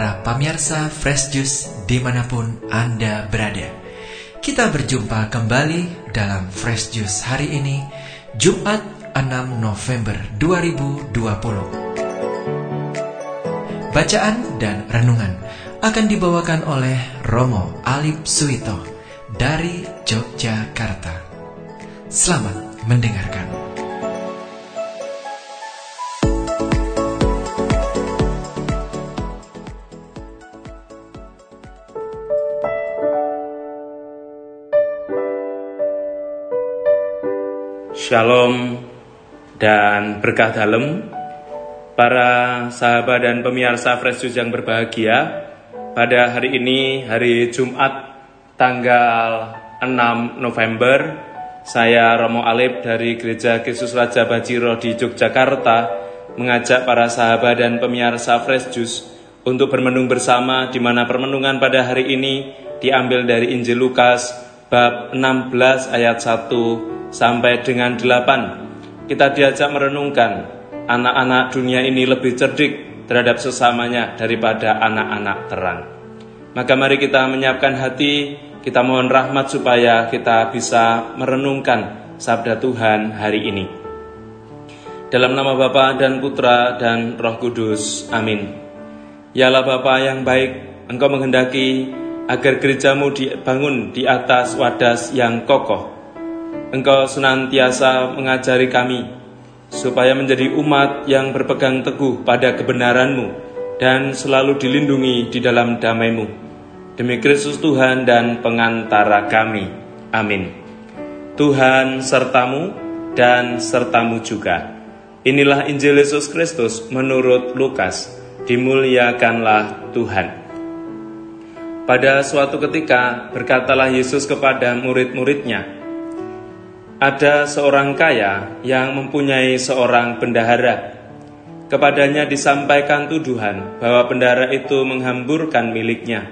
para pemirsa Fresh Juice di mana pun Anda berada. Kita berjumpa kembali dalam Fresh Juice hari ini, Jumat 6 November 2020. Bacaan dan renungan akan dibawakan oleh Romo Alip Suito dari Yogyakarta. Selamat mendengarkan. Shalom dan berkah dalam. Para sahabat dan pemirsa Fresh Juice yang berbahagia pada hari ini hari Jumat tanggal 6 November saya Romo Alip dari Gereja Yesus Raja Bajiro di Yogyakarta mengajak para sahabat dan pemirsa Fresh Juice untuk bermenung bersama di mana permenungan pada hari ini diambil dari Injil Lukas bab 16 ayat 1 sampai dengan 8 kita diajak merenungkan anak-anak dunia ini lebih cerdik terhadap sesamanya daripada anak-anak terang. Maka mari kita menyiapkan hati, kita mohon rahmat supaya kita bisa merenungkan sabda Tuhan hari ini. Dalam nama Bapa dan Putra dan Roh Kudus. Amin. Yalah Bapa yang baik, Engkau menghendaki agar gerejamu dibangun di atas wadas yang kokoh Engkau senantiasa mengajari kami supaya menjadi umat yang berpegang teguh pada kebenaran-Mu dan selalu dilindungi di dalam damai-Mu. Demi Kristus Tuhan dan pengantara kami. Amin. Tuhan sertamu dan sertamu juga. Inilah Injil Yesus Kristus menurut Lukas. Dimuliakanlah Tuhan. Pada suatu ketika berkatalah Yesus kepada murid-muridnya, ada seorang kaya yang mempunyai seorang bendahara. Kepadanya disampaikan tuduhan bahwa bendahara itu menghamburkan miliknya.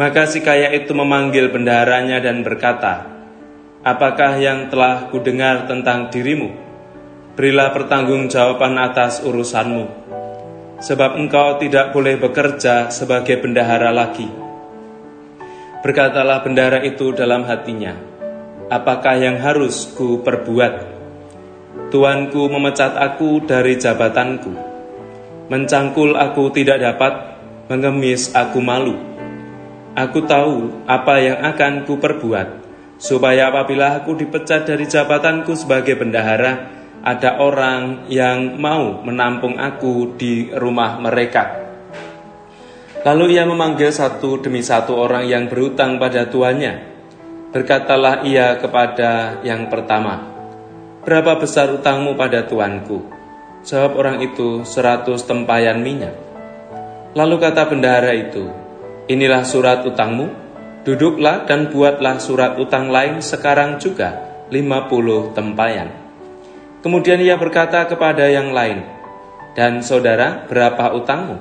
Maka si kaya itu memanggil bendaharanya dan berkata, Apakah yang telah kudengar tentang dirimu? Berilah pertanggungjawaban atas urusanmu, sebab engkau tidak boleh bekerja sebagai bendahara lagi. Berkatalah bendahara itu dalam hatinya, apakah yang harus ku perbuat? Tuanku memecat aku dari jabatanku. Mencangkul aku tidak dapat, mengemis aku malu. Aku tahu apa yang akan ku perbuat, supaya apabila aku dipecat dari jabatanku sebagai bendahara, ada orang yang mau menampung aku di rumah mereka. Lalu ia memanggil satu demi satu orang yang berutang pada tuannya, Berkatalah ia kepada yang pertama, Berapa besar utangmu pada tuanku? Jawab orang itu, seratus tempayan minyak. Lalu kata bendahara itu, Inilah surat utangmu, duduklah dan buatlah surat utang lain sekarang juga, lima puluh tempayan. Kemudian ia berkata kepada yang lain, Dan saudara, berapa utangmu?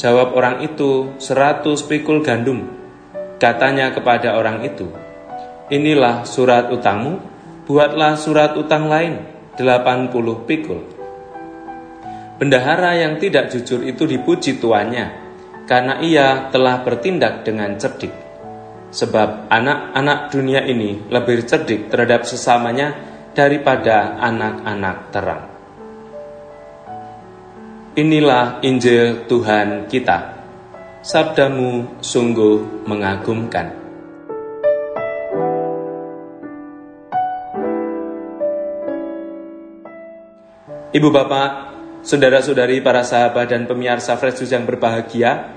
Jawab orang itu, seratus pikul gandum. Katanya kepada orang itu, Inilah surat utangmu, buatlah surat utang lain, 80 pikul. Bendahara yang tidak jujur itu dipuji tuannya, karena ia telah bertindak dengan cerdik. Sebab anak-anak dunia ini lebih cerdik terhadap sesamanya daripada anak-anak terang. Inilah Injil Tuhan kita. Sabdamu sungguh mengagumkan. Ibu bapak, saudara-saudari, para sahabat dan pemirsa Fresh yang berbahagia,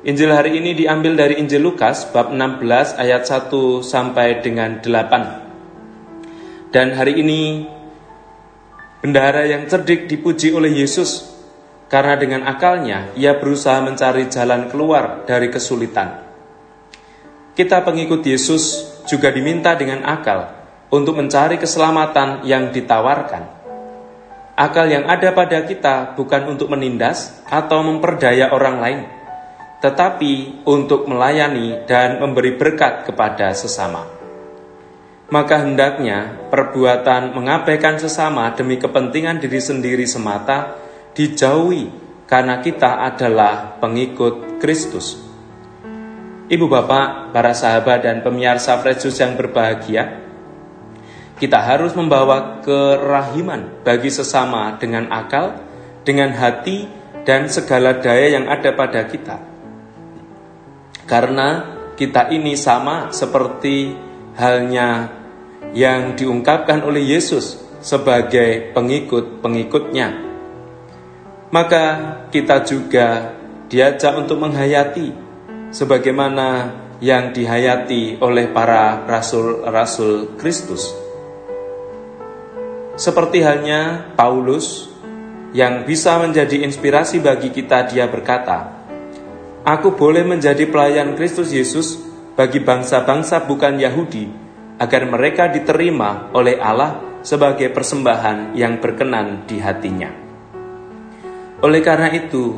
Injil hari ini diambil dari Injil Lukas bab 16 ayat 1 sampai dengan 8. Dan hari ini bendahara yang cerdik dipuji oleh Yesus karena dengan akalnya ia berusaha mencari jalan keluar dari kesulitan. Kita pengikut Yesus juga diminta dengan akal untuk mencari keselamatan yang ditawarkan Akal yang ada pada kita bukan untuk menindas atau memperdaya orang lain, tetapi untuk melayani dan memberi berkat kepada sesama. Maka hendaknya perbuatan mengabaikan sesama demi kepentingan diri sendiri semata dijauhi karena kita adalah pengikut Kristus. Ibu bapak, para sahabat dan pemirsa Fresus yang berbahagia, kita harus membawa kerahiman bagi sesama dengan akal, dengan hati, dan segala daya yang ada pada kita. Karena kita ini sama seperti halnya yang diungkapkan oleh Yesus sebagai pengikut-pengikutnya. Maka kita juga diajak untuk menghayati sebagaimana yang dihayati oleh para rasul-rasul Kristus. Seperti halnya Paulus yang bisa menjadi inspirasi bagi kita, dia berkata, Aku boleh menjadi pelayan Kristus Yesus bagi bangsa-bangsa bukan Yahudi, agar mereka diterima oleh Allah sebagai persembahan yang berkenan di hatinya. Oleh karena itu,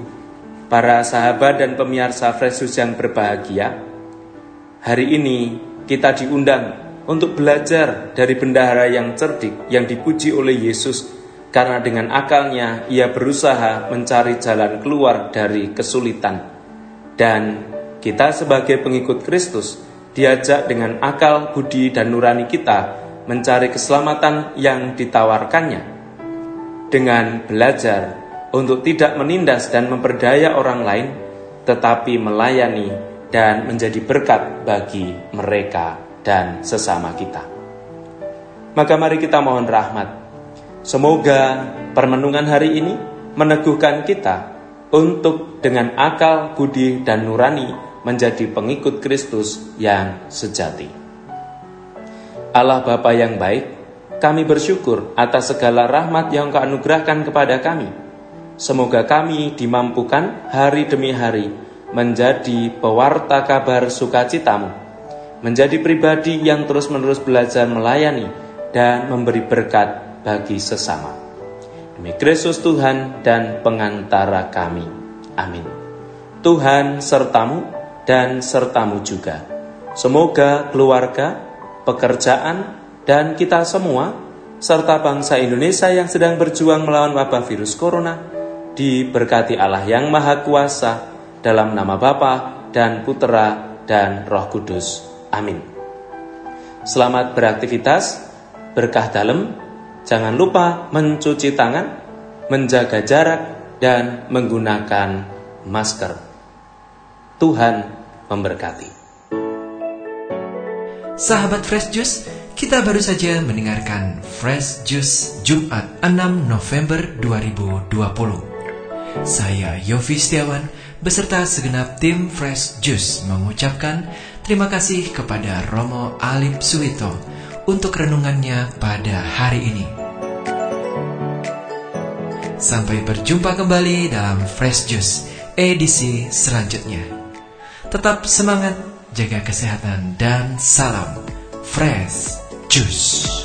para sahabat dan pemirsa Fresus yang berbahagia, hari ini kita diundang untuk belajar dari bendahara yang cerdik yang dipuji oleh Yesus. Karena dengan akalnya ia berusaha mencari jalan keluar dari kesulitan. Dan kita sebagai pengikut Kristus diajak dengan akal, budi, dan nurani kita mencari keselamatan yang ditawarkannya. Dengan belajar untuk tidak menindas dan memperdaya orang lain, tetapi melayani dan menjadi berkat bagi mereka dan sesama kita. Maka mari kita mohon rahmat. Semoga permenungan hari ini meneguhkan kita untuk dengan akal, budi, dan nurani menjadi pengikut Kristus yang sejati. Allah Bapa yang baik, kami bersyukur atas segala rahmat yang Kau anugerahkan kepada kami. Semoga kami dimampukan hari demi hari menjadi pewarta kabar sukacitamu, menjadi pribadi yang terus-menerus belajar melayani dan memberi berkat bagi sesama. Demi Kristus Tuhan dan pengantara kami. Amin. Tuhan sertamu dan sertamu juga. Semoga keluarga, pekerjaan, dan kita semua, serta bangsa Indonesia yang sedang berjuang melawan wabah virus corona, diberkati Allah yang Maha Kuasa dalam nama Bapa dan Putera dan Roh Kudus. Amin. Selamat beraktivitas, berkah dalam, Jangan lupa mencuci tangan, menjaga jarak, dan menggunakan masker. Tuhan memberkati. Sahabat Fresh Juice, kita baru saja mendengarkan Fresh Juice Jumat 6 November 2020. Saya Yofi Setiawan beserta segenap tim Fresh Juice mengucapkan terima kasih kepada Romo Alip Suwito untuk renungannya pada hari ini. Sampai berjumpa kembali dalam Fresh Juice edisi selanjutnya. Tetap semangat, jaga kesehatan, dan salam Fresh Juice.